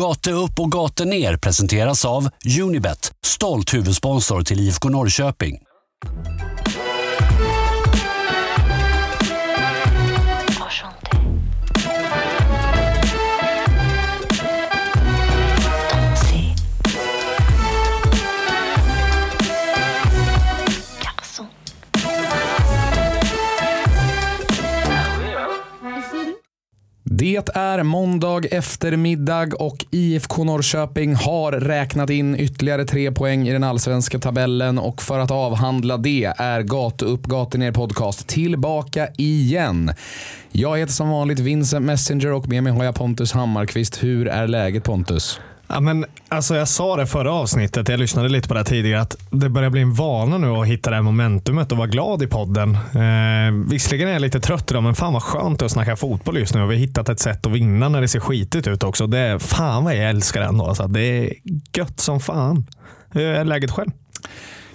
Gate upp och gate ner presenteras av Unibet, stolt huvudsponsor till IFK Norrköping. Det är måndag eftermiddag och IFK Norrköping har räknat in ytterligare tre poäng i den allsvenska tabellen och för att avhandla det är Gatu upp, gatu ner podcast tillbaka igen. Jag heter som vanligt Vincent Messenger och med mig har jag Pontus Hammarkvist. Hur är läget Pontus? Ja, men, alltså jag sa det förra avsnittet, jag lyssnade lite på det tidigare, att det börjar bli en vana nu att hitta det här momentumet och vara glad i podden. Eh, visserligen är jag lite trött idag, men fan vad skönt att snacka fotboll just nu. Och vi har hittat ett sätt att vinna när det ser skitigt ut också. Det är, fan vad jag älskar det ändå. Alltså, det är gött som fan. Hur är läget själv?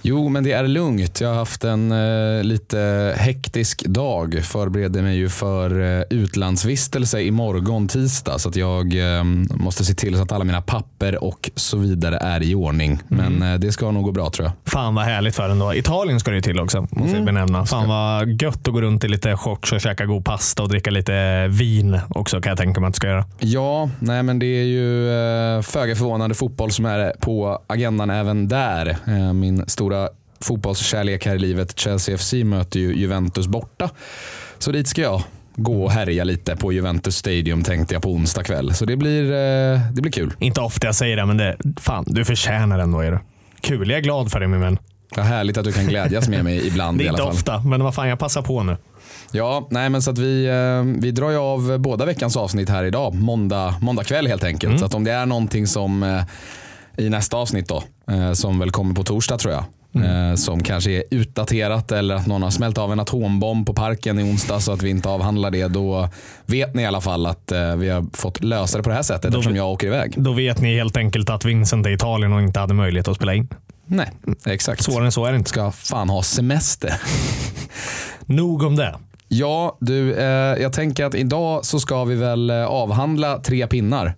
Jo, men det är lugnt. Jag har haft en eh, lite hektisk dag. Förbereder mig ju för eh, utlandsvistelse imorgon tisdag. Så att jag eh, måste se till så att alla mina papper och så vidare är i ordning. Men eh, det ska nog gå bra tror jag. Fan vad härligt för en då. Italien ska det ju till också, måste Mm. jag benämna. Fan vad gött att gå runt i lite shorts och käka god pasta och dricka lite vin också kan jag tänka mig att du ska göra. Ja, nej men det är ju eh, föga förvånande fotboll som är på agendan även där. Eh, min stora fotbollskärlek här i livet, Chelsea FC, möter ju Juventus borta. Så dit ska jag gå och härja lite på Juventus Stadium tänkte jag på onsdag kväll. Så det blir, eh, det blir kul. Inte ofta jag säger det, men det, fan, du förtjänar ändå. Är du. Kul, jag är glad för dig min vän. Vad härligt att du kan glädjas med mig ibland Det är inte ofta, men vad fan, jag passar på nu. Ja, nej men så att vi, eh, vi drar ju av båda veckans avsnitt här idag. Måndag, måndag kväll helt enkelt. Så att om det är någonting som eh, i nästa avsnitt då, som väl kommer på torsdag tror jag. Eh, Som kanske är utdaterat eller att någon har smält av en atombomb på parken i onsdag så att vi inte avhandlar det. Då vet ni i alla fall att eh, vi har fått lösa det på det här sättet eftersom jag åker iväg. Då vet ni helt enkelt att Vincent är i Italien och inte hade möjlighet att spela in. Nej, exakt. Svårare än så är det inte. Ska fan ha semester. Nog om det. Ja, du, eh, jag tänker att idag så ska vi väl eh, avhandla tre pinnar.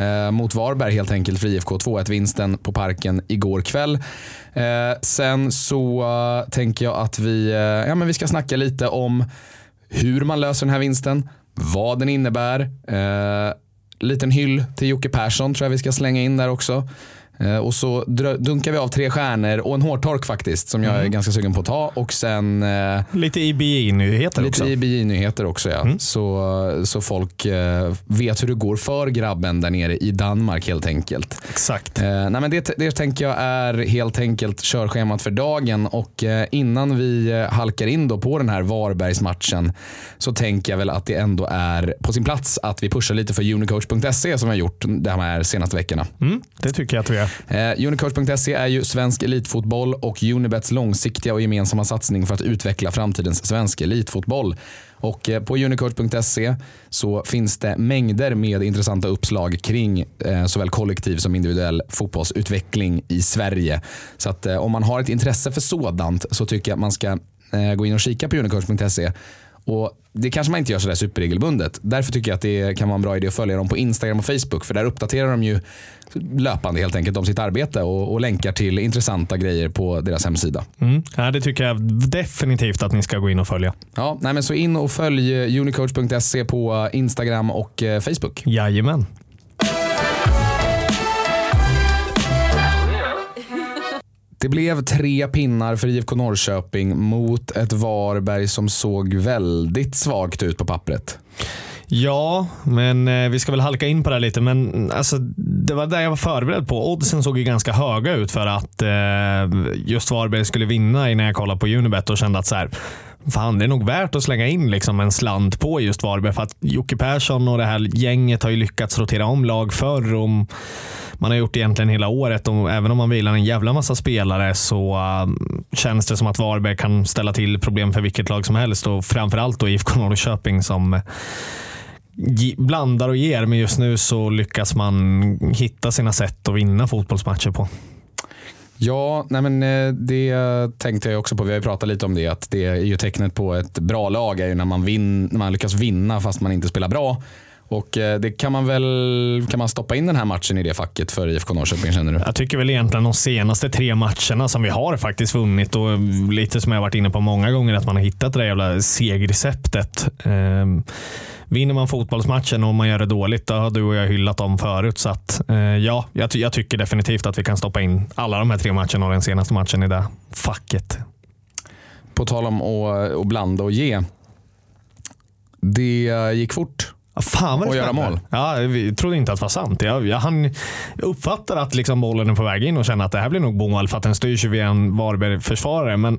Eh, mot Varberg helt enkelt för IFK 2-1-vinsten på parken igår kväll. Eh, sen så uh, tänker jag att vi, uh, ja, men vi ska snacka lite om hur man löser den här vinsten, vad den innebär. Eh, liten hyll till Jocke Persson tror jag vi ska slänga in där också. Eh, och så dunkar vi av tre stjärnor och en hårtork faktiskt som jag är ganska sugen på att ta. Och sen eh, Lite IBI-nyheter också. Lite IBI-nyheter också ja. Så, så folk eh, vet hur det går för grabben där nere i Danmark helt enkelt. Exakt. Eh, nej men det, det tänker jag är helt enkelt körschemat för dagen och innan vi halkar in då på den här Varbergsmatchen så tänker jag väl att det ändå är på sin plats att vi pushar lite för unicoach.se som vi har gjort de här senaste veckorna. Mm, det tycker jag att vi gör. Eh, Unicoach.se är ju svensk elitfotboll och Unibets långsiktiga och gemensamma satsning för att utveckla framtidens svenska elitfotboll. Och eh, på unicoach.se så finns det mängder med intressanta uppslag kring eh, såväl kollektiv som individuell fotbollsutveckling i Sverige. Så att eh, om man har ett intresse för sådant så tycker jag att man ska eh, gå in och kika på unicoach.se och det kanske man inte gör sådär superregelbundet. Därför tycker jag att det kan vara en bra idé att följa dem på Instagram och Facebook. För där uppdaterar de ju löpande helt enkelt om sitt arbete och, och länkar till intressanta grejer på deras hemsida. Mm. Ja, det tycker jag definitivt att ni ska gå in och följa. Ja, nej men så in och följ unicoach.se på Instagram och eh, Facebook. Jajamän. Det blev tre pinnar för IFK Norrköping mot ett Varberg som såg väldigt svagt ut på pappret. Ja, men eh, vi ska väl halka in på det här lite. Men mm, alltså, det var det jag var förberedd på. Oddsen såg ju ganska höga ut för att eh, just Varberg skulle vinna innan jag kollade på Unibet och kände att så här, fan, det är nog värt att slänga in liksom en slant på just Varberg. För att Jocke Persson och det här gänget har ju lyckats rotera om lag förr. Och man har gjort det egentligen hela året och även om man vilar en jävla massa spelare så um, känns det som att Varberg kan ställa till problem för vilket lag som helst och framförallt då IFK Norrköping som eh, blandar och ger, men just nu så lyckas man hitta sina sätt att vinna fotbollsmatcher på. Ja, nej men eh, det tänkte jag också på. Vi har ju pratat lite om det. Att det är ju tecknet på ett bra lag är ju när man, vin, när man lyckas vinna fast man inte spelar bra. Och eh, det kan man väl kan man stoppa in den här matchen i det facket för IFK Norrköping känner du? Jag tycker väl egentligen de senaste tre matcherna som vi har faktiskt vunnit och lite som jag varit inne på många gånger att man har hittat det där jävla segerreceptet. Eh, vinner man fotbollsmatchen och man gör det dåligt, då har du och jag hyllat dem förut. Så att, eh, ja, jag, jag, tycker definitivt att vi kan stoppa in alla de här tre matcherna och den senaste matchen i det facket. På tal om att, att blanda och ge. Det gick fort Fan vad det och göra mål. Ja, vi trodde inte att det var sant. Jag, jag, han uppfattar att liksom bollen är på väg in och känner att det här blir nog mål för att den styrs via en Varberg-försvarare. Men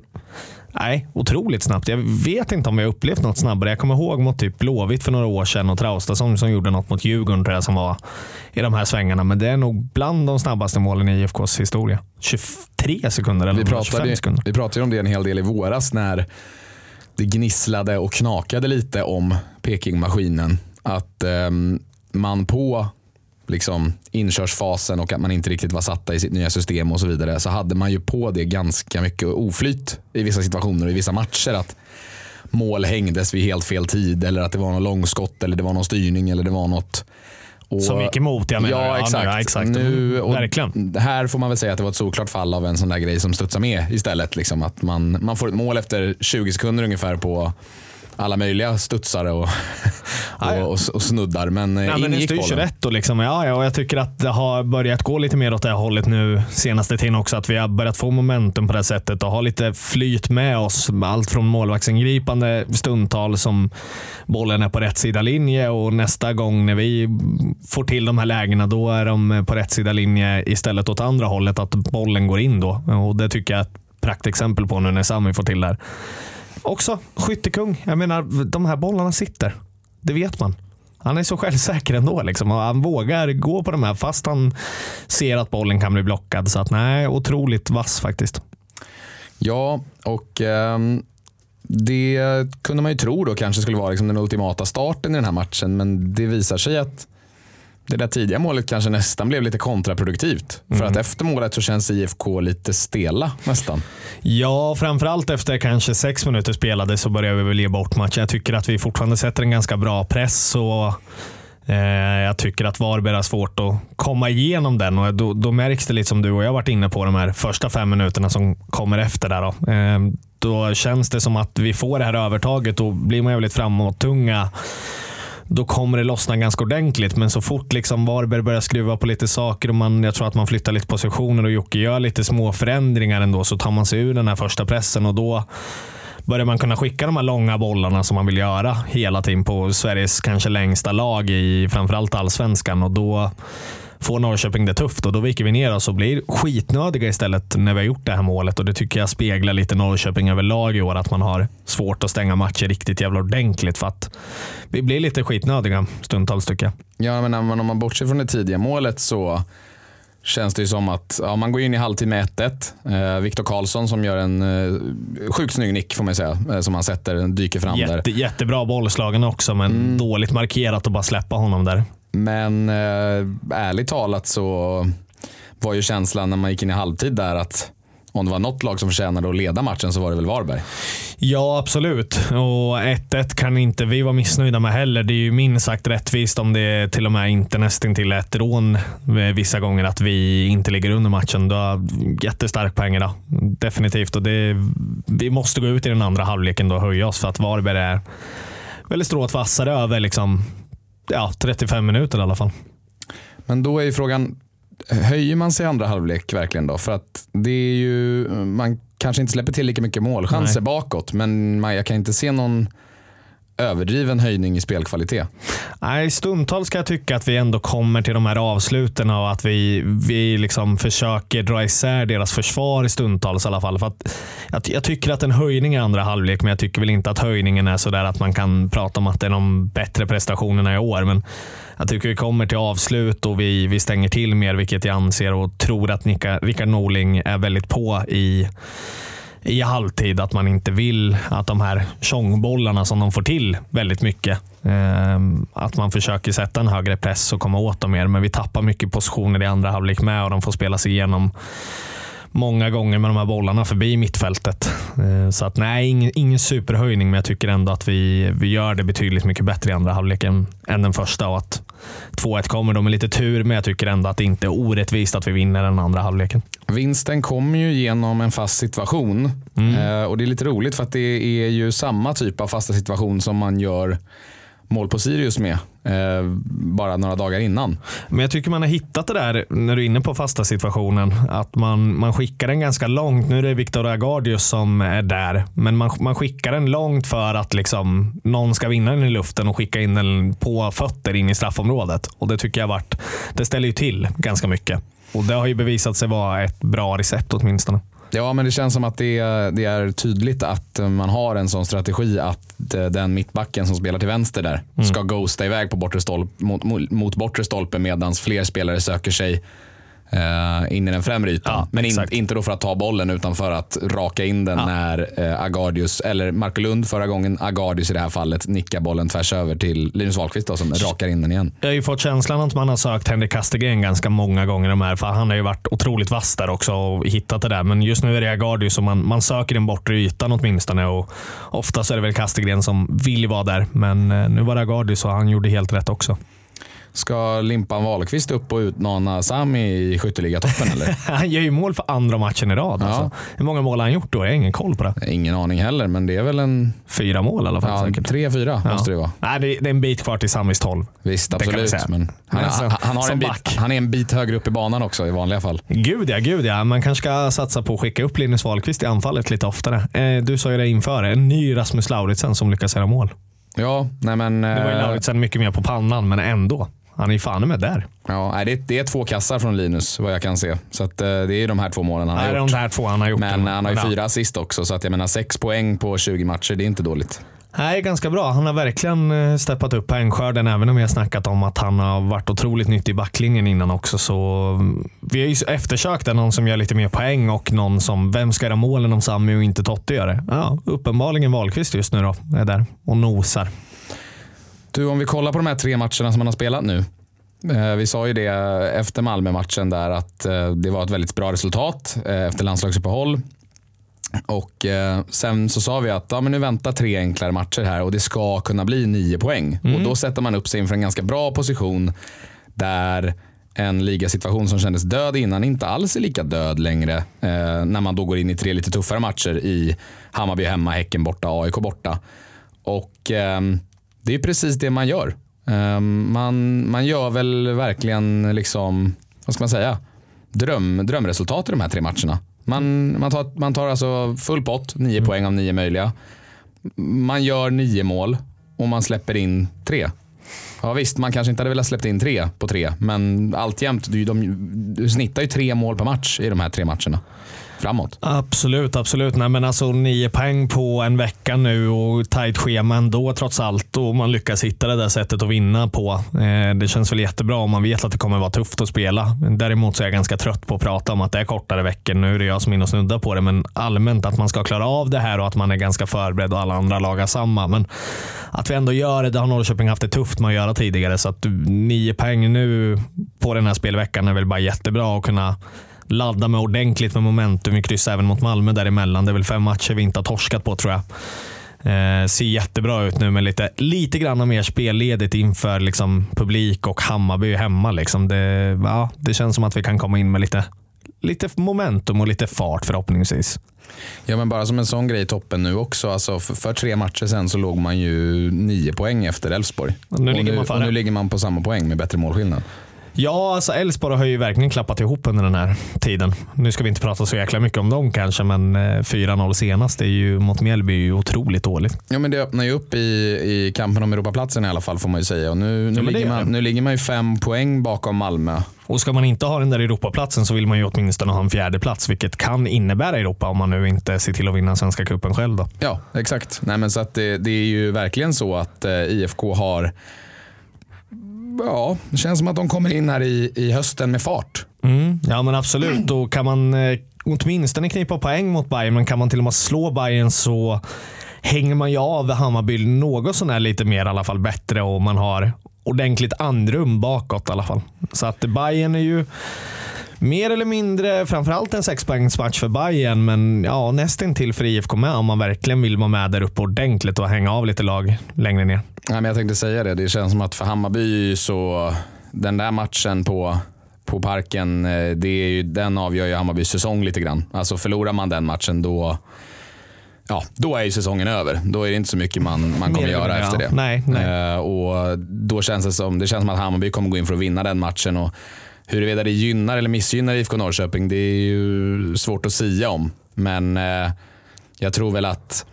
nej, otroligt snabbt. Jag vet inte om har upplevt något snabbare. Jag kommer ihåg mot typ Blåvitt för några år sedan och Traustason som gjorde något mot Djurgården tror jag, som var i de här svängarna. Men det är nog bland de snabbaste målen i IFKs historia. 23 sekunder eller vi pratade, 25 sekunder. Vi pratade om det en hel del i våras när det gnisslade och knakade lite om Pekingmaskinen att eh, man på liksom, inkörsfasen och att man inte riktigt var satta i sitt nya system och så vidare så hade man ju på det ganska mycket oflyt i vissa situationer och i vissa matcher. att Mål hängdes vid helt fel tid eller att det var något långskott eller det var någon styrning eller det var något och, som gick emot, jag menar. Ja, exakt. Ja, exakt. Nu, Verkligen. Här får man väl säga att det var ett såklart fall av en sån där grej som studsar med istället. Liksom, att man, man får ett mål efter 20 sekunder ungefär på alla möjliga studsare och, och, och, och snuddar. Men ja, in men gick bollen. rätt och liksom, ja, ja, och jag tycker att det har börjat gå lite mer åt det hållet nu senaste tiden också. Att vi har börjat få momentum på det sättet och ha lite flyt med oss. Allt från målvaktsingripande stundtal som bollen är på rätt sida linje och nästa gång när vi får till de här lägena då är de på rätt sida linje istället åt andra hållet. Att bollen går in då. Och Det tycker jag är ett praktexempel på nu när Sami får till det här. Också skyttekung. Jag menar, de här bollarna sitter. Det vet man. Han är så självsäker ändå. Liksom. Han vågar gå på de här fast han ser att bollen kan bli blockad. Så att nej, otroligt vass faktiskt. Ja, och eh, det kunde man ju tro då kanske skulle vara liksom den ultimata starten i den här matchen. Men det visar sig att det där tidiga målet kanske nästan blev lite kontraproduktivt. För mm. att efter målet så känns IFK lite stela nästan. Ja, framförallt efter kanske sex minuter spelade så börjar vi väl ge bort matchen. Jag tycker att vi fortfarande sätter en ganska bra press. och eh, jag tycker att Varberg har svårt att komma igenom den och då, då, märks det lite som du och jag varit inne på de här första fem minuterna som kommer efter. där. Då. Eh, då känns det som att vi får det här övertaget och blir man jävligt framåt-tunga då kommer det lossna ganska ordentligt. Men så fort liksom Varberg börjar skruva på lite saker och man, jag tror att man flyttar lite positioner och Jocke gör lite små förändringar ändå så tar man sig ur den här första pressen och då börjar man kunna skicka de här långa bollarna som man vill göra hela tiden på Sveriges kanske längsta lag i framförallt allsvenskan. Och då får Norrköping det tufft och då viker vi ner oss och blir skitnödiga istället när vi har gjort det här målet. Och Det tycker jag speglar lite Norrköping överlag i år, att man har svårt att stänga matcher riktigt jävla ordentligt för att vi blir lite skitnödiga stundtals tycker jag. Ja, men om man bortser från det tidiga målet så känns det ju som att ja, man går in i halvtid med 1-1. Eh, Viktor Karlsson som gör en eh, sjukt snygg nick får man säga, eh, som han sätter, dyker fram Jätte, där. Jättebra bollslagen också, men mm. dåligt markerat att bara släppa honom där. Men eh, ärligt talat så var ju känslan när man gick in i halvtid där att om det var något lag som förtjänade att leda matchen så var det väl Varberg. Ja, absolut. Och 1-1 kan inte vi vara missnöjda med heller. Det är ju minst sagt rättvist om det till och med inte nästan till ett rån vissa gånger att vi inte ligger under matchen. Du har jättestark poäng idag. Definitivt. Och det, vi måste gå ut i den andra halvleken och höja oss för att Varberg är väldigt strået vassare över liksom ja, 35 minuter i alla fall. Men då är ju frågan, höjer man sig i andra halvlek verkligen då? För att det är ju, man kanske inte släpper till lika mycket målchanser Nej. bakåt, men man, jag kan inte se någon överdriven höjning i spelkvalitet. Nej, stundtals ska jag tycka att vi ändå kommer till de här avsluten och att vi, vi liksom försöker dra isär deras försvar i stundtals i alla fall. För att jag, jag tycker att en höjning i andra halvlek, men jag tycker väl inte att höjningen är sådär att man kan prata om att det är de bättre prestationerna i år. Men jag tycker vi kommer till avslut och vi, vi stänger till mer, vilket jag anser och tror att Rickard Norling är väldigt på i i halvtid att man inte vill att de här tjongbollarna som de får till väldigt mycket, eh, att man försöker sätta en högre press och komma åt dem mer. Men vi tappar mycket positioner i andra halvlek med och de får spela sig igenom många gånger med de här bollarna förbi mittfältet. Eh, Så att nej, ingen, ingen superhöjning, men jag tycker ändå att vi, vi gör det betydligt mycket bättre i andra halvleken än den första. Och att 2-1 kommer då med lite tur, men jag tycker ändå att det inte är orättvist att vi vinner den andra halvleken. Vinsten kommer ju genom en fast situation. Eh, och Det är lite roligt för att det är ju samma typ av fasta situation som man gör mål på Sirius med eh, bara några dagar innan. Men jag tycker man har hittat det där när du är inne på fasta situationen. Att man, man skickar den ganska långt. Nu är det Victor Agardius som är där. Men man, man skickar den långt för att liksom någon ska vinna den i luften och skicka in den på fötter in i straffområdet. Och Det tycker jag varit, det ställer ju till ganska mycket. Och Det har ju bevisat sig vara ett bra recept åtminstone. Ja, men det känns som att det är, det är tydligt att man har en sån strategi att eh, den mittbacken som spelar till vänster där ska ghosta iväg på bortre stolp, mot, mot, bortre stolpe medan fler spelare söker sig eh, in i den främre ytan. Ja, men in, inte då för att ta bollen utan för att raka in den Ja. när eh, Agardius, eller Marco Lund förra gången, Agardius i det här fallet, nickar bollen tvärs över till Linus Wahlqvist då, som rakar in den igen. Jag har ju fått känslan att man har sökt Henrik Kastegren ganska många gånger. De här, för han har ju varit otroligt vass där också och hittat det där. Men just nu är det Agardius och man, man söker den bortre ytan åtminstone. Och ofta så är det väl Kastegren som vill vara där. Men eh, nu var det Agardius och han gjorde helt rätt också. Ska Limpan Wahlqvist upp och utmana Sami i skytteligatoppen eller? Han gör ju mål för andra matchen i rad. Ja. Alltså. Hur många mål har han gjort då? Jag har ingen koll på det. Ingen aning heller, men det är väl en Fyra mål i alla fall ja, säkert. tre, fyra Ja. måste det vara. Nej, det, är en bit kvar till Samis 12. Visst, absolut. Men han, Men så- han, han, har en bit, han är en bit högre upp i banan också i vanliga fall. Gud ja, gud ja. Man kanske ska satsa på att skicka upp Linus Wahlqvist i anfallet lite oftare. Eh, du sa ju det inför. En ny Rasmus Lauritsen som lyckas göra mål. Ja, nej men... Det var ju eh, Lauritsen mycket mer på pannan, men ändå. Han är ju fan med där. ja, det, är- det är två kassar från Linus vad jag kan se. Så att, eh, det är de här två målen han har Nej, gjort. de där två han har gjort. Men han har ju fyra assist också, så att jag menar sex poäng på 20 matcher, det är inte dåligt. Nej, ganska bra. Han har verkligen eh, steppat upp poängskörden, även om vi har snackat om att han har varit otroligt nyttig i backlinjen innan också. Så mm, vi har ju eftersökt någon som gör lite mer poäng och någon som, vem ska göra målen om Sami och inte Totte gör det? Ja, uppenbarligen Wahlqvist just nu då, är där och nosar. Du, om vi kollar på de här tre matcherna som han har spelat nu. Eh, Vi sa ju det efter Malmö-matchen där att eh, det var ett väldigt bra resultat eh, efter landslagsuppehåll. Och eh, sen så sa vi att ja, men nu väntar tre enklare matcher här och det ska kunna bli nio poäng. Och då sätter man upp sig inför en ganska bra position där en ligasituation som kändes död innan inte alls är lika död längre. Eh, när man då går in i tre lite tuffare matcher i Hammarby hemma, Häcken borta, AIK borta. Och ehm, det är precis det man gör. Ehm, man, man gör väl verkligen, liksom, vad ska man säga, dröm, drömresultat i de här tre matcherna. Man, man, tar, man tar alltså full pott, nio poäng av nio möjliga. Man gör nio mål och man släpper in tre. Ja visst, man kanske inte hade velat släppa in tre på tre, men alltjämt, du, de, du snittar ju tre mål per match i de här tre matcherna. Framåt. Absolut, absolut. Nej, men alltså nio poäng på en vecka nu och tajt schema ändå trots allt. Och man lyckas hitta det där sättet att vinna på. Eh, det känns väl jättebra om man vet att det kommer vara tufft att spela. Däremot så är jag ganska trött på att prata om att det är kortare veckor. Nu är det jag som är inne och snuddar på det, men allmänt att man ska klara av det här och att man är ganska förberedd och alla andra lagar samma. Men att vi ändå gör det, det har Norrköping haft det tufft med att göra tidigare. Så att nio poäng nu på den här spelveckan är väl bara jättebra att kunna ladda med ordentligt med momentum. Vi kryssar även mot Malmö däremellan. Det är väl fem matcher vi inte har torskat på tror jag. Eh, ser jättebra ut nu med lite, lite grann mer spelledigt inför liksom, publik och Hammarby hemma. Liksom. Det, ja, det känns som att vi kan komma in med lite, lite momentum och lite fart förhoppningsvis. Ja men bara som en sån grej i toppen nu också. Alltså för, för tre matcher sen så låg man ju nio poäng efter Elfsborg. Nu nu, nu ligger man på samma poäng med bättre målskillnad. Ja, alltså Elfsborg har ju verkligen klappat ihop under den här tiden. Nu ska vi inte prata så jäkla mycket om dem kanske, men eh, 4-0 senast är ju, mot Mjällby är ju otroligt dåligt. Ja men det öppnar ju upp i, i kampen om Europaplatsen i alla fall får man ju säga. Och nu, nu, det ligger man, nu ligger man ju fem poäng bakom Malmö. Och ska man inte ha den där Europaplatsen så vill man ju åtminstone ha en fjärde plats, vilket kan innebära Europa om man nu inte ser till att vinna Svenska cupen själv. Då. Ja, exakt. Nej, men så att det, det är ju verkligen så att eh, IFK har Ja, det känns som att de kommer in här i, i hösten med fart. Mm. Ja men absolut, och kan man eh, åtminstone knipa poäng mot Bayern, men kan man till och med slå Bayern så hänger man ju av Hammarby något sånär lite mer i alla fall bättre och man har ordentligt andrum bakåt i alla fall. Så att Bayern är ju mer eller mindre framförallt en sexpoängsmatch för Bayern men ja, nästintill för IFK med om man verkligen vill vara med där uppe ordentligt och hänga av lite lag längre ner. Nej, men jag tänkte säga det. Det känns som att för Hammarby så den där matchen på på Parken, eh, det är ju, den avgör ju Hammarbys säsong lite grann. Alltså förlorar man den matchen då, ja, då är ju säsongen över. Då är det inte så mycket man, man kommer göra efter det. Nej, nej. Eh, och då känns det som, det känns som att Hammarby kommer gå in för att vinna den matchen. Och huruvida det gynnar eller missgynnar IFK Norrköping, det är ju svårt att sia om. Men eh, jag tror väl att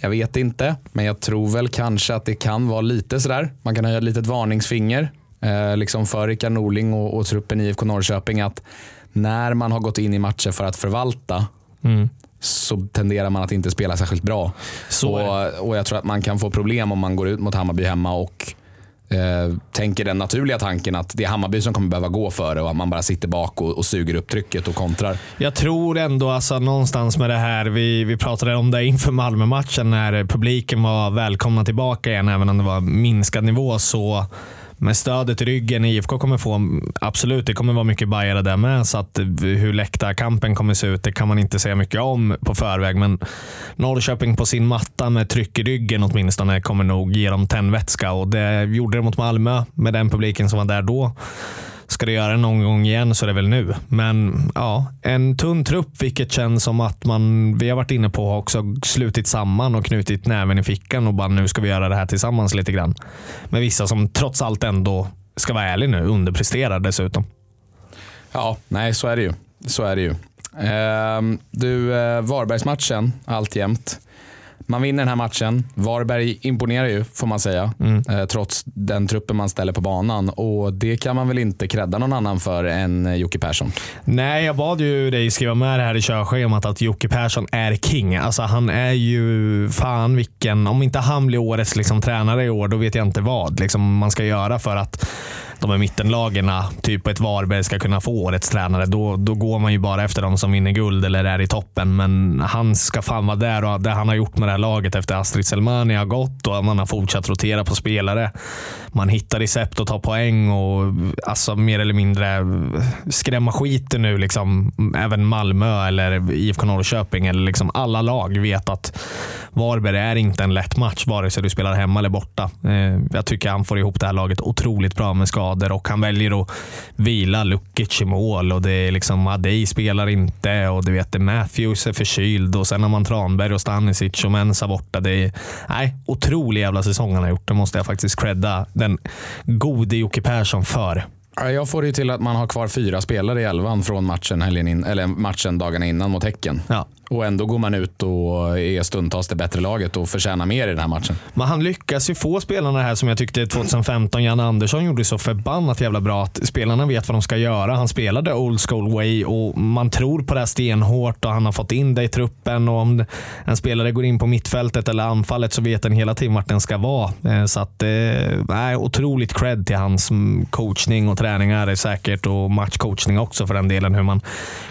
jag vet inte, men jag tror väl kanske att det kan vara lite sådär. Man kan höja ett litet varningsfinger eh, liksom för Rickard Norling och, och truppen i IFK Norrköping att när man har gått in i matcher för att förvalta Mm. så tenderar man att inte spela särskilt bra. Och, och Jag tror att man kan få problem om man går ut mot Hammarby hemma och eh, tänker den naturliga tanken att det är Hammarby som kommer behöva gå före och att man bara sitter bak och, och suger upp trycket och kontrar. Jag tror ändå alltså någonstans med det här, vi, vi pratade om det inför Malmö-matchen när publiken var välkomna tillbaka igen, även om det var minskad nivå. så med stödet i ryggen IFK kommer få, absolut det kommer vara mycket bajare där med. Så att hur läktarkampen kommer se ut det kan man inte säga mycket om på förväg. Men Norrköping på sin matta med tryck i ryggen åtminstone kommer nog ge dem tändvätska. Och det gjorde det mot Malmö med den publiken som var där då. Ska du göra det någon gång igen så är det väl nu. Men ja, en tunn trupp, vilket känns som att man, vi har varit inne på, har också slutit samman och knutit näven i fickan och bara nu ska vi göra det här tillsammans lite grann. Med vissa som trots allt ändå, ska vara ärlig nu, underpresterar dessutom. Ja, nej så är det ju. Så är det ju. Eh, du, eh, Varbergsmatchen alltjämt. Man vinner den här matchen. Varberg imponerar ju, får man säga. Eh, trots den truppen man ställer på banan. Och Det kan man väl inte credda någon annan för än eh, Jocke Persson. Nej, jag bad ju dig skriva med det här i körschemat att Jocke Persson är king. Alltså han är ju fan vilken, om inte han blir årets liksom, tränare i år, då vet jag inte vad liksom, man ska göra för att de här mittenlagen, typ ett Varberg, ska kunna få årets tränare. Då, då går man ju bara efter de som vinner guld eller är i toppen. Men han ska fan vara där och det han har gjort med det här laget efter Astrid Selmani har gått och man har fortsatt rotera på spelare. Man hittar recept och tar poäng och alltså mer eller mindre skrämma skiten nu. Liksom, även Malmö eller IFK Norrköping eller liksom alla lag vet att Varberg är inte en lätt match vare sig du spelar hemma eller borta. Eh, Jag tycker han får ihop det här laget otroligt bra med skador och han väljer att vila Lukic i mål och det är liksom Adej spelar inte och du vet Matthews är förkyld och sen har man Tranberg och Stanisic och Mensa borta. Det är nej, otrolig jävla säsong han har gjort. Det måste jag faktiskt credda den gode Jocke Persson för. Ja, Jag får det ju till att man har kvar fyra spelare i elvan från matchen, helgen in, eller matchen dagarna innan mot Häcken. Ja. Och ändå går man ut och är stundtals det bättre laget och förtjänar mer i den här matchen. Men han lyckas ju få spelarna här som jag tyckte 2015 Jan Andersson gjorde så förbannat jävla bra. Att spelarna vet vad de ska göra. Han spelade old school way och man tror på det här stenhårt och han har fått in det i truppen. Och om en spelare går in på mittfältet eller anfallet så vet den hela tiden vart den ska vara. Eh, Så att, eh, nej, otroligt cred till hans coachning och träningar är säkert och matchcoachning också för den delen. Hur man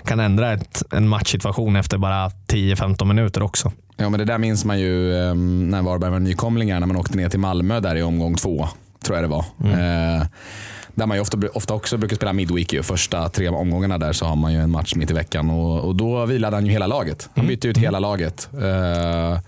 kan ändra ett, en matchsituation efter bara 10-15 minuter också. Ja, men det där minns man ju eh, när Varberg var nykomlingar, när man åkte ner till Malmö där i omgång två, tror jag det var. Eh, där man ju ofta, ofta också brukar spela midweek. Ju. Första tre omgångarna där så har man ju en match mitt i veckan och, och då vilade han ju hela laget. Han bytte ut hela laget. Eh,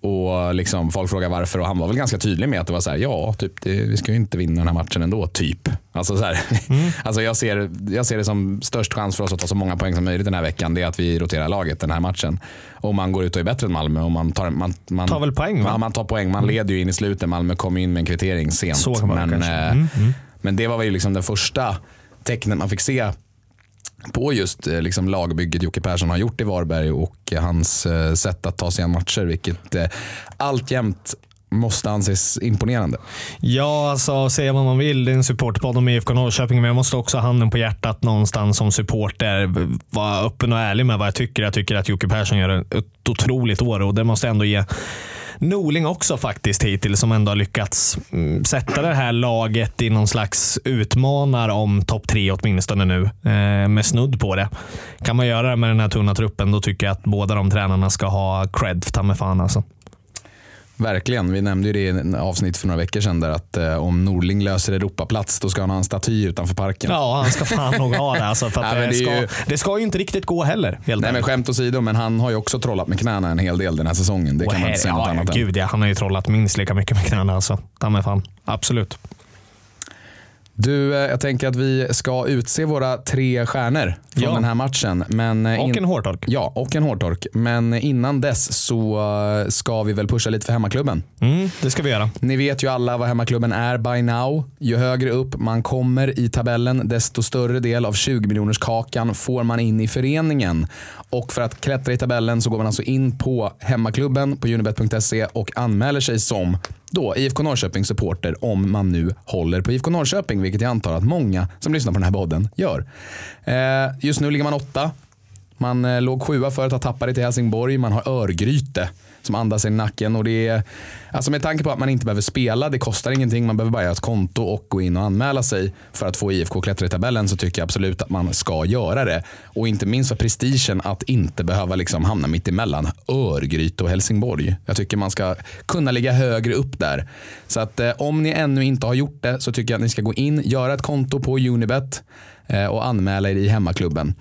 och liksom Folk frågar varför och han var väl ganska tydlig med att det var så här, ja, typ, det, vi ska ju inte vinna den här matchen ändå, typ. Alltså så här, alltså jag, ser, jag ser det som störst chans för oss att ta så många poäng som möjligt den här veckan. Det är att vi roterar laget den här matchen. Och man går ut och är bättre än Malmö. Och man, tar, man, man, Tar väl poäng? Ja, man tar poäng. Man leder ju in i slutet. Malmö kom in med en kvittering sent. Så man men, eh, Mm, men det var ju liksom den första tecknet man fick se på just eh, liksom lagbygget Jocke Persson har gjort i Varberg och hans eh, sätt att ta sig an matcher. Vilket eh, alltjämt måste anses imponerande. Ja, alltså säga vad man vill. Det är en supportpodd om IFK Norrköping, men jag måste också ha handen på hjärtat någonstans som supporter. Vara öppen och ärlig med vad jag tycker. Jag tycker att Jocke Persson gör ett otroligt år och det måste jag ändå ge Norling också faktiskt hittills, som ändå har lyckats mm, sätta det här laget i någon slags utmanar om topp tre åtminstone nu. Eh, med snudd på det. Kan man göra det med den här tunna truppen, då tycker jag att båda de tränarna ska ha cred, ta mig fan alltså. Verkligen. Vi nämnde ju det i en avsnitt för några veckor sedan där att eh, om Norling löser Europaplats då ska han ha en staty utanför parken. Ja, han ska fan nog ha det. Alltså, för att Nej, det, ska, ju- det ska ju inte riktigt gå heller. Helt Nej men skämt åsido, men han har ju också trollat med knäna en hel del den här säsongen. Det Och kan man inte säga något ja, än. gud, ja, Han har ju trollat minst lika mycket med knäna. Alltså. Ta mig fan. Absolut. Du, eh, jag tänker att vi ska utse våra tre stjärnor från Ja. den här matchen. Men, eh, Och in- en hårtork. Ja, och en hårtork. Men innan dess så eh, ska vi väl pusha lite för hemmaklubben. Mm, det ska vi göra. Ni vet ju alla vad hemmaklubben är by now. Ju högre upp man kommer i tabellen, desto större del av 20 miljoners kakan får man in i föreningen. Och för att klättra i tabellen så går man alltså in på hemmaklubben på unibet.se och anmäler sig som då IFK Norrköping supporter om man nu håller på IFK Norrköping, vilket jag antar att många som lyssnar på den här podden gör. Eh, just nu ligger man åtta. Man eh, låg sjua för att ha tappat det till Helsingborg. Man har Örgryte som andas i nacken. Och det är, alltså med tanke på att man inte behöver spela, det kostar ingenting. Man behöver bara göra ett konto och gå in och anmäla sig för att få IFK klättra i tabellen så tycker jag absolut att man ska göra det. Och inte minst för prestigen att inte behöva liksom hamna mitt emellan Örgryte och Helsingborg. Jag tycker man ska kunna ligga högre upp där. Så att eh, om ni ännu inte har gjort det så tycker jag att ni ska gå in, göra ett konto på Unibet eh, och anmäla er i hemmaklubben.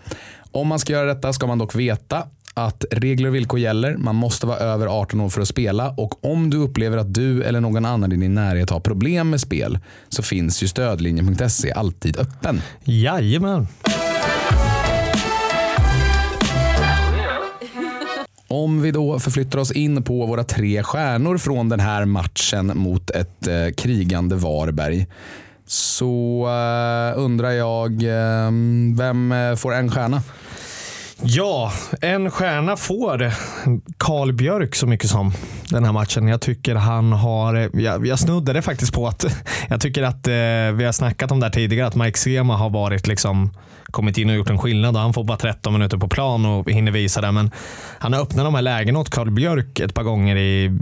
Om man ska göra detta ska man dock veta att regler och villkor gäller. Man måste vara över 18 år för att spela och om du upplever att du eller någon annan i din närhet har problem med spel så finns ju stödlinjen.se alltid öppen. Jajamän. Om vi då förflyttar oss in på våra tre stjärnor från den här matchen mot ett eh, krigande Varberg så eh, undrar jag eh, vem eh, får en stjärna? Ja, en stjärna får Karl Björk så mycket som den här matchen. Jag tycker han har, jag, jag snuddade faktiskt på att jag tycker att eh, vi har snackat om det här tidigare, att Mike Sema har varit liksom kommit in och gjort en skillnad och han får bara 13 minuter på plan och hinner visa det. Men han har öppnat de här lägena åt Karl Björk ett par gånger i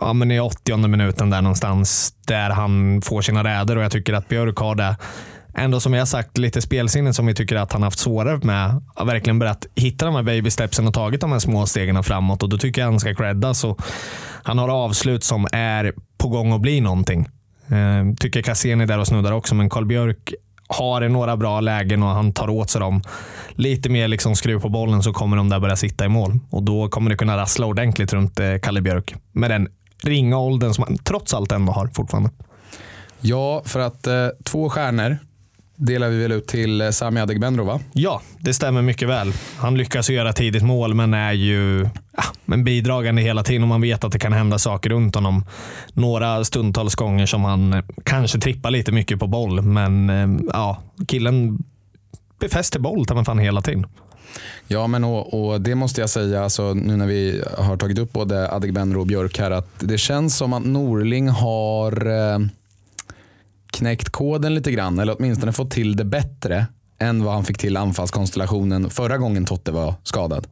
ja, men i 80 minuten där någonstans där han får sina räder och jag tycker att Björk har det ändå som jag sagt lite spelsinne som vi tycker att han haft svårare med. Har verkligen börjat hitta de här baby stepsen och tagit de här små stegen framåt och då tycker jag han ska creddas. Och han har avslut som är på gång att bli någonting. Eh, tycker Cassien är där och snuddar också, men Karl Björk har några bra lägen och han tar åt sig dem. Lite mer liksom skruv på bollen så kommer de där börja sitta i mål och då kommer det kunna rassla ordentligt runt eh, Kalle Björk med den ringa åldern som han trots allt ändå har fortfarande. Ja, för att eh, två stjärnor delar vi väl ut till eh, Sami Adegbenro va? Ja, det stämmer mycket väl. Han lyckas göra tidigt mål men är ju ja, men bidragande hela tiden och man vet att det kan hända saker runt honom. Några stundtals gånger som han eh, kanske trippar lite mycket på boll men eh, ja, killen befäster boll ta mig fan hela tiden. Ja, men och, och det måste jag säga, alltså, nu när vi har tagit upp både Adegbenro och Björk här, att det känns som att Norling har eh, knäckt koden lite grann, eller åtminstone fått till det bättre än vad han fick till anfallskonstellationen förra gången Totte var skadad.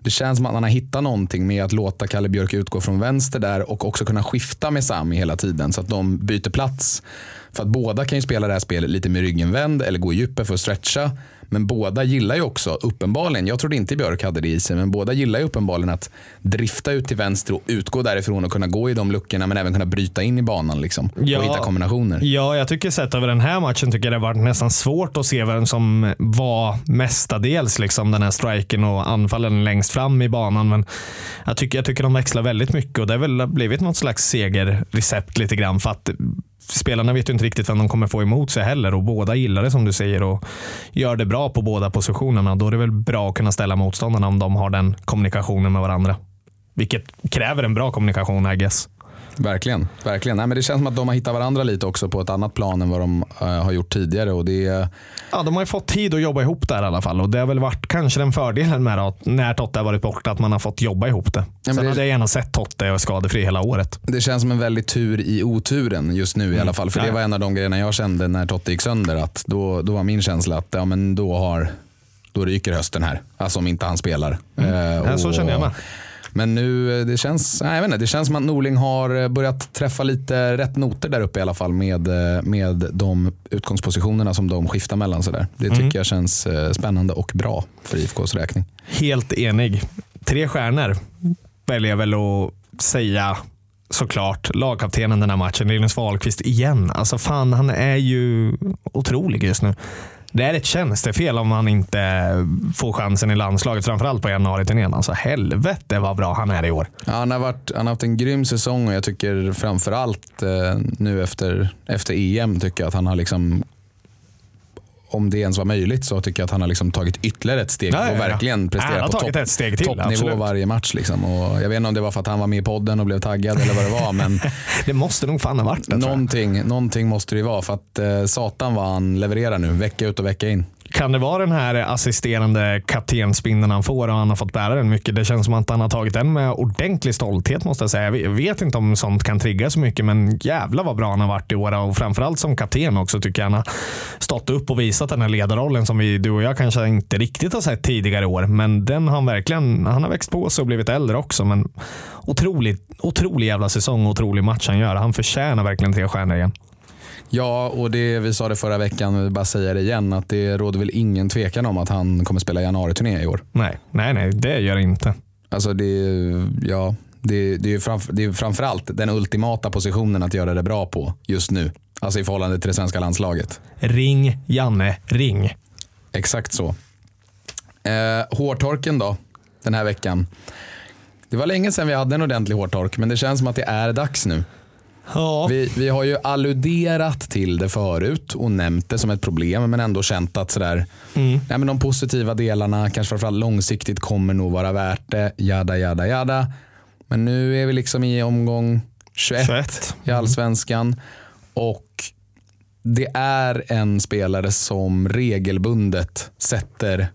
Det känns som att han har hittat någonting med att låta Kalle Björk utgå från vänster där och också kunna skifta med Sami hela tiden så att de byter plats. För att båda kan ju spela det här spelet lite med ryggen vänd eller gå i djupet för att stretcha. Men båda gillar ju också, uppenbarligen, jag trodde inte Björk hade det i sig, men båda gillar ju uppenbarligen att drifta ut till vänster och utgå därifrån och kunna gå i de luckorna men även kunna bryta in i banan liksom, Ja. och hitta kombinationer. Ja, jag tycker sett över den här matchen tycker jag det varit nästan svårt att se vem som var mestadels liksom den här striken och anfallen längst fram i banan. Men jag tycker, jag tycker de växlar väldigt mycket och det har väl blivit något slags segerrecept lite grann. För att spelarna vet ju inte riktigt vem de kommer få emot sig heller och båda gillar det som du säger och gör det bra på båda positionerna. Då är det väl bra att kunna ställa motståndarna om de har den kommunikationen med varandra. Vilket kräver en bra kommunikation I guess. Verkligen. verkligen. Nej, men det känns som att de har hittat varandra lite också på ett annat plan än vad de uh, har gjort tidigare. Och det är, Ja, de har ju fått tid att jobba ihop där i alla fall och det har väl varit kanske den fördelen med att när Totte har varit borta, att man har fått jobba ihop det. men Sen det- hade jag gärna sett Totte skadefri hela året. det känns som en väldig tur i oturen just nu i alla fall. För det Ja. var en av de grejerna jag kände när Totte gick sönder. Att då, då var min känsla att ja, men då, har, då ryker hösten här. Alltså om inte han spelar. Eh, Ja, så och- känner jag med. Men nu, eh, det känns, nej, jag vet inte, det känns som att Norling har eh, börjat träffa lite rätt noter där uppe i alla fall med, eh, med de utgångspositionerna som de skiftar mellan. Så där. Det tycker jag känns spännande och bra för IFKs räkning. Helt enig. Tre stjärnor väljer jag väl att säga såklart lagkaptenen den här matchen, Linus Wahlqvist igen. Alltså fan, han är ju otrolig just nu. Det är ett tjänstefel om han inte får chansen i landslaget, framförallt på januari-turnén. Alltså helvete vad bra han är i år. Ja, han, har varit, han har haft en grym säsong och jag tycker framförallt eh, nu efter, efter EM tycker jag att han har liksom om det ens var möjligt så tycker jag att han har liksom tagit ytterligare ett steg Ja, ja, och ja. verkligen Han har presterat på tagit ett steg till, toppnivå absolut. varje match. Liksom. Och jag vet inte om det var för att han var med i podden och blev taggad eller vad det var. Men Det måste nog fan ha varit det. någonting, någonting måste det ju vara för att eh, satan vad han levererar nu vecka ut och vecka in. Kan det vara den här assisterande kaptensbindeln han får och han har fått bära den mycket? Det känns som att han har tagit den med ordentlig stolthet måste jag säga. Jag vet inte om sånt kan trigga så mycket men jävla vad bra han har varit i år och framförallt som kapten också tycker jag han har stått upp och visat den här ledarrollen som vi, du och jag kanske inte riktigt har sett tidigare år. Men den har han verkligen, han har växt på sig och blivit äldre också. Men otrolig, otrolig jävla säsong och otrolig match han gör. Han förtjänar verkligen tre stjärnor igen. Ja, och det, vi sa det förra veckan, vill bara säga det igen, att det råder väl ingen tvekan om att han kommer spela januari-turné i år. Nej, nej, nej, det gör det inte. Alltså det, ja, det, det, är framför, det är framförallt den ultimata positionen att göra det bra på just nu. Alltså i förhållande till det svenska landslaget. Ring Janne, ring. Exakt så. Eh, hårtorken då, den här veckan. Det var länge sedan vi hade en ordentlig hårtork, men det känns som att det är dags nu. Ja. Vi, vi har ju alluderat till det förut och nämnt det som ett problem, men ändå känt att sådär, ja, men de positiva delarna, kanske framförallt långsiktigt, kommer nog vara värt det. Jada, jada, jada. Men nu är vi liksom i omgång 21, 21. i allsvenskan. Och det är en spelare som regelbundet sätter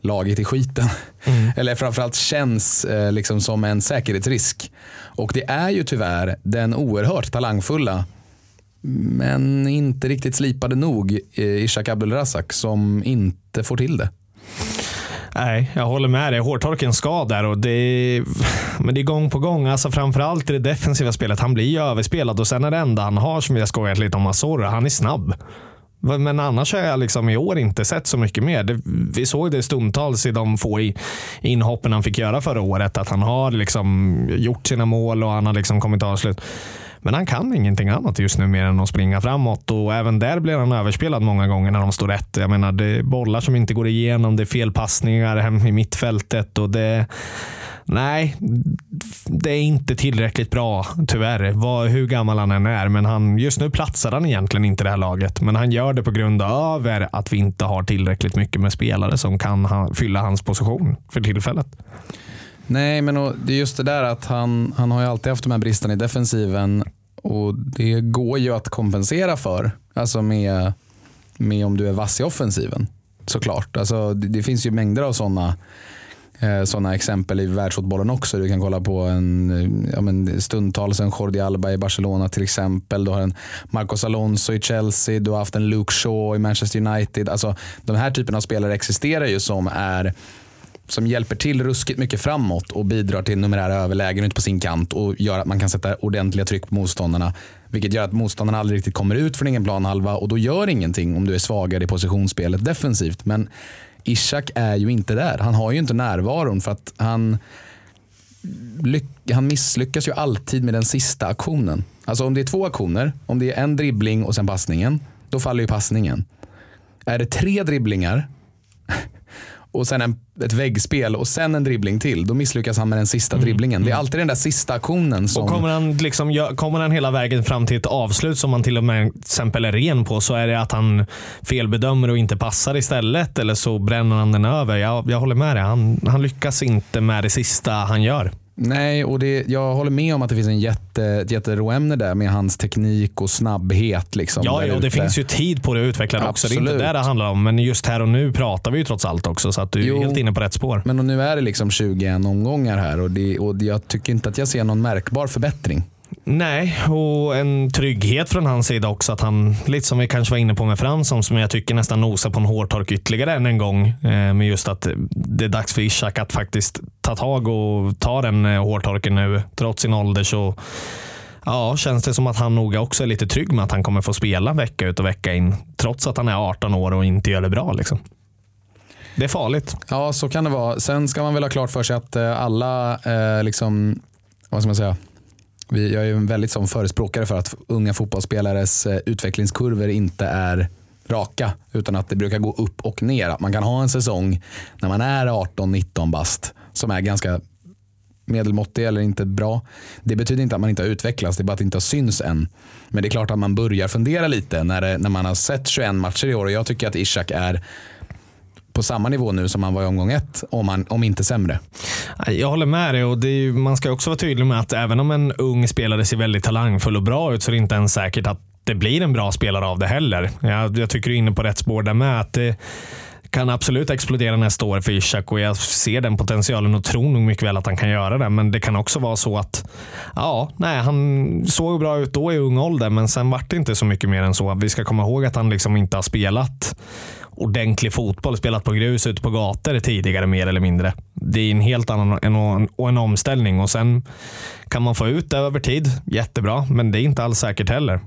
laget i skiten. Eller framförallt känns eh, liksom som en säkerhetsrisk. Och det är ju tyvärr den oerhört talangfulla men inte riktigt slipade nog eh, Ishak Abdulrazak som inte får till det. Nej, jag håller med dig. Hårtorken ska där och det är, men det är gång på gång. Alltså framförallt i det defensiva spelet. Han blir ju överspelad och sen är det enda han har som jag skojat lite om Azor, han är snabb. Men annars har jag liksom i år inte sett så mycket mer. Det, vi såg det stundtals i de få inhoppen han fick göra förra året. Att han har liksom gjort sina mål och han har liksom kommit till avslut. Men han kan ingenting annat just nu mer än att springa framåt och även där blir han överspelad många gånger när de står rätt. Jag menar, det är bollar som inte går igenom, det är felpassningar hem i mittfältet och det Nej, det är inte tillräckligt bra tyvärr. Vad, hur gammal han än är. Men han, just nu platsar han egentligen inte i det här laget. Men han gör det på grund av att vi inte har tillräckligt mycket med spelare som kan ha, fylla hans position för tillfället. Nej, men det är just det där att han, han har ju alltid haft de här bristerna i defensiven och det går ju att kompensera för. Alltså med, med om du är vass i offensiven. Såklart. Alltså det, det finns ju mängder av sådana eh, exempel i världsfotbollen också. Du kan kolla på en eh, ja, men stundtals en Jordi Alba i Barcelona till exempel. Du har en Marcos Alonso i Chelsea. Du har haft en Luke Shaw i Manchester United. Alltså, de här typen av spelare existerar ju som är som hjälper till ruskigt mycket framåt och bidrar till numerära överlägen ute på sin kant och gör att man kan sätta ordentliga tryck på motståndarna. Vilket gör att motståndarna aldrig riktigt kommer ut från egen planhalva och då gör ingenting om du är svagare i positionsspelet defensivt. Men Ishak är ju inte där. Han har ju inte närvaron för att han, han misslyckas ju alltid med den sista aktionen. Alltså om det är två aktioner, om det är en dribbling och sen passningen, då faller ju passningen. Är det tre dribblingar och sen en, ett väggspel och sen en dribbling till, då misslyckas han med den sista dribblingen. Det är alltid den där sista aktionen som... Och kommer han, liksom, kommer han hela vägen fram till ett avslut som han till och med till exempel är ren på så är det att han felbedömer och inte passar istället eller så bränner han den över. Jag, jag håller med dig. Han, han lyckas inte med det sista han gör. Nej, och det, jag håller med om att det finns en jätte, ett jätteråämne där med hans teknik och snabbhet. Liksom, Ja, ja och det finns ju tid på det att utveckla det också. Det är inte det det handlar om. Men just här och nu pratar vi ju trots allt också. Så att du är Jo. helt inne på rätt spår. Men nu är det liksom 21 omgångar här och, det, och jag tycker inte att jag ser någon märkbar förbättring. Nej, och en trygghet från hans sida också. Att han, lite som vi kanske var inne på med Fransson, som jag tycker nästan nosar på en hårtork ytterligare än en gång. Eh, med just att det är dags för Ishak att faktiskt ta tag och ta den eh, hårtorken nu. Trots sin ålder så ja, känns det som att han nog också är lite trygg med att han kommer få spela vecka ut och vecka in. Trots att han är 18 år och inte gör det bra. Liksom. Det är farligt. Ja, så kan det vara. Sen ska man väl ha klart för sig att eh, alla, eh, liksom, vad ska man säga, jag är en väldigt som förespråkare för att unga fotbollsspelares eh, utvecklingskurvor inte är raka utan att det brukar gå upp och ner. Att man kan ha en säsong när man är 18-19 bast som är ganska medelmåttig eller inte bra. Det betyder inte att man inte har utvecklats, det är bara att det inte har syns än. Men det är klart att man börjar fundera lite när, det, när man har sett 21 matcher i år och jag tycker att Ishak är på samma nivå nu som han var i omgång ett, om, han, om inte sämre. Jag håller med dig och ju, man ska också vara tydlig med att även om en ung spelare ser väldigt talangfull och bra ut så är det inte ens säkert att det blir en bra spelare av det heller. Jag, jag tycker du är inne på rätt spår där med. Att det, kan absolut explodera nästa år för Ishak och jag ser den potentialen och tror nog mycket väl att han kan göra det. Men det kan också vara så att ja, nej, han såg bra ut då i ung ålder, men sen vart det inte så mycket mer än så. Vi ska komma ihåg att han liksom inte har spelat ordentlig fotboll, spelat på grus ute på gator tidigare mer eller mindre. Det är en helt annan en, och en omställning och sen kan man få ut det över tid, jättebra, men det är inte alls säkert heller.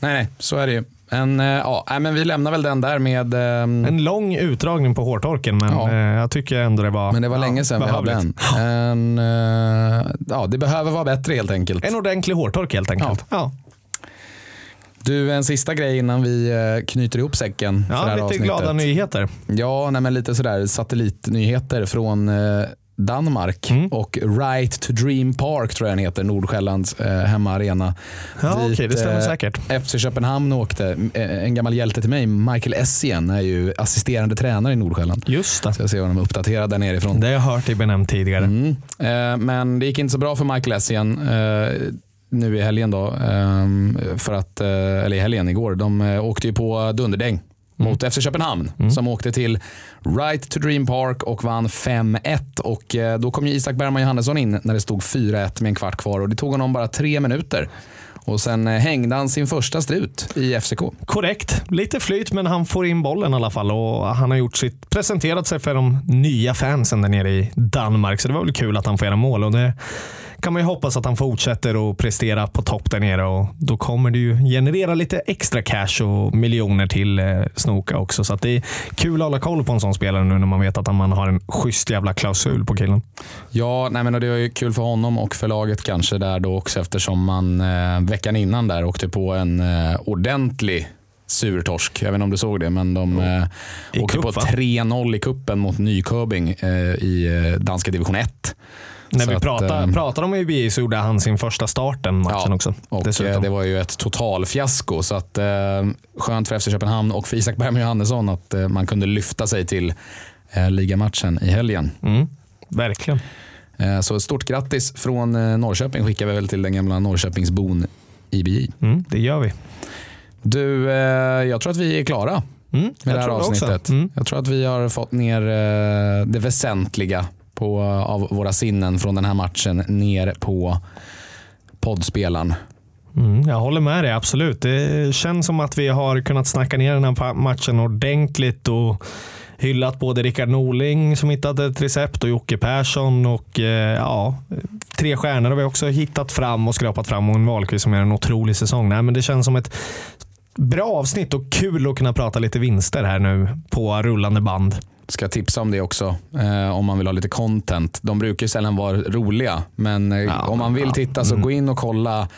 Nej, nej, så är det ju. En, eh, ja, men vi lämnar väl den där med... Um... En lång utdragning på hårtorken, men ja. Eh, jag tycker ändå det var Men det var ja, länge sedan vi hade en. en uh, ja, det behöver vara bättre helt enkelt. En ordentlig hårtork helt enkelt. Ja. Du, en sista grej innan vi knyter ihop säcken. Ja, för det här lite avsnittet. glada nyheter. Ja, nej, men lite sådär satellitnyheter från Danmark mm. och Right to Dream Park tror jag den heter, Nordsjällands eh, hemmaarena. Ja, Dit, okay, det stämmer eh, säkert. FC Köpenhamn åkte. Eh, en gammal hjälte till mig, Michael Essien, är ju assisterande tränare i Nordsjälland. Just det. Så jag ser honom uppdaterad där nerifrån. Det har jag hört dig benämnt tidigare. Mm. Eh, men det gick inte så bra för Michael Essien eh, nu i helgen då. Ehm, för att, eh, eller i helgen igår. De åkte ju på dunderdäng Mm. mot FC Köpenhamn mm. som åkte till Right to Dream Park och vann 5-1. Och eh, då kom ju Isak Bergman Johannesson in när det stod 4-1 med en kvart kvar och det tog honom bara tre minuter. Och sen eh, hängde han sin första strut i FCK. Korrekt. Lite flyt, men han får in bollen i alla fall. Och han har gjort sitt, presenterat sig för de nya fansen där nere i Danmark. Så det var väl kul att han får göra mål. Och det kan man ju hoppas att han fortsätter att prestera på topp där nere och då kommer det ju generera lite extra cash och miljoner till eh, Snoka också. Så det är kul att hålla koll på en sån spelare nu när man vet att man har en schysst jävla klausul på killen. Ja, nej men det var ju kul för honom och för laget kanske där då också eftersom man eh, veckan innan där åkte på en eh, ordentlig surtorsk. Jag vet inte om du såg det, men de eh, åkte kupp, på 3-0 i kuppen mot Nyköping eh, i eh, danska division 1. När vi pratade, att, pratade om UBI så gjorde han sin första start den matchen ja, också. Och dessutom. det var ju ett totalfiasko. Så att, eh, skönt för FC Köpenhamn och för Isak Bergman Johannesson att eh, man kunde lyfta sig till eh, ligamatchen i helgen. Mm, verkligen. Eh, så stort grattis från eh, Norrköping skickar vi väl till den gamla Norrköpingsbon IBI. Mm, det gör vi. Du, eh, jag tror att vi är klara mm, med det här avsnittet. Mm. Jag tror att vi har fått ner det väsentliga på, av våra sinnen från den här matchen ner på poddspelaren. Mm, jag håller med dig, absolut. Det känns som att vi har kunnat snacka ner den här matchen ordentligt och hyllat både Rickard Norling som hittade ett recept och Jocke Persson. Och, eh, ja, tre stjärnor har vi också hittat fram och skrapat fram och en Wahlqvist som gör en otrolig säsong. Nej, men det känns som ett bra avsnitt och kul att kunna prata lite vinster här nu på rullande band. Ska tipsa om det också eh, om man vill ha lite content. De brukar sällan vara roliga, men eh, ja, om man vill titta så mm. gå in och kolla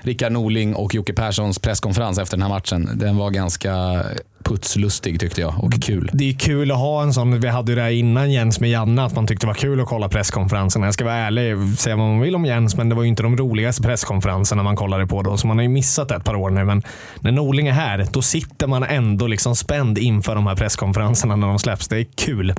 Rickard Norling och Jocke Perssons presskonferens efter den här matchen. Den var ganska putslustig tyckte jag och kul. Det är kul att ha en sån. Vi hade ju det här innan Jens med Janne, att man tyckte det var kul att kolla presskonferenserna. Jag ska vara ärlig, säga vad man vill om Jens, men det var ju inte de roligaste presskonferenserna man kollade på då. Så man har ju missat ett par år nu. Men när Norling är här, då sitter man ändå liksom spänd inför de här presskonferenserna när de släpps. Det är kul.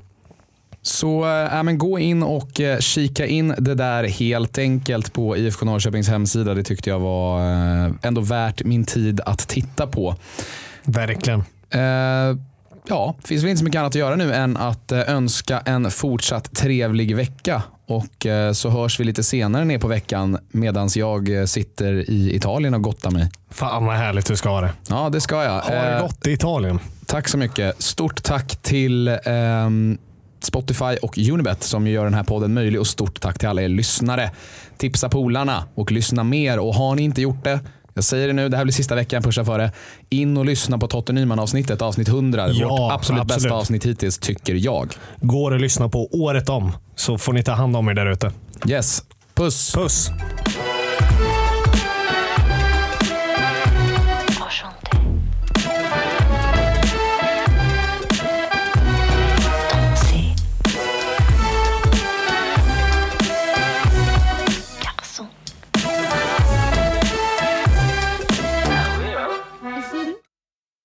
Så äh, men gå in och äh, kika in det där helt enkelt på IFK Norrköpings hemsida. Det tyckte jag var äh, ändå värt min tid att titta på. Verkligen. Uh, ja, det finns väl inte så mycket annat att göra nu än att önska en fortsatt trevlig vecka. Och så hörs vi lite senare ner på veckan medan jag sitter i Italien och gottar mig. Fan vad härligt du ska ha det. Ja, det ska jag. Ha det gott i Italien. Tack så mycket. Stort tack till um, Spotify och Unibet som gör den här podden möjlig och stort tack till alla er lyssnare. Tipsa polarna och lyssna mer och har ni inte gjort det jag säger det nu, det här blir sista veckan, pusha för det. In och lyssna på Totte Nyman-avsnittet, avsnitt 100. Ja, Vårt absolut, absolut bästa avsnitt hittills, tycker jag. Går att lyssna på året om, så får ni ta hand om er där ute. Yes. Puss. Puss.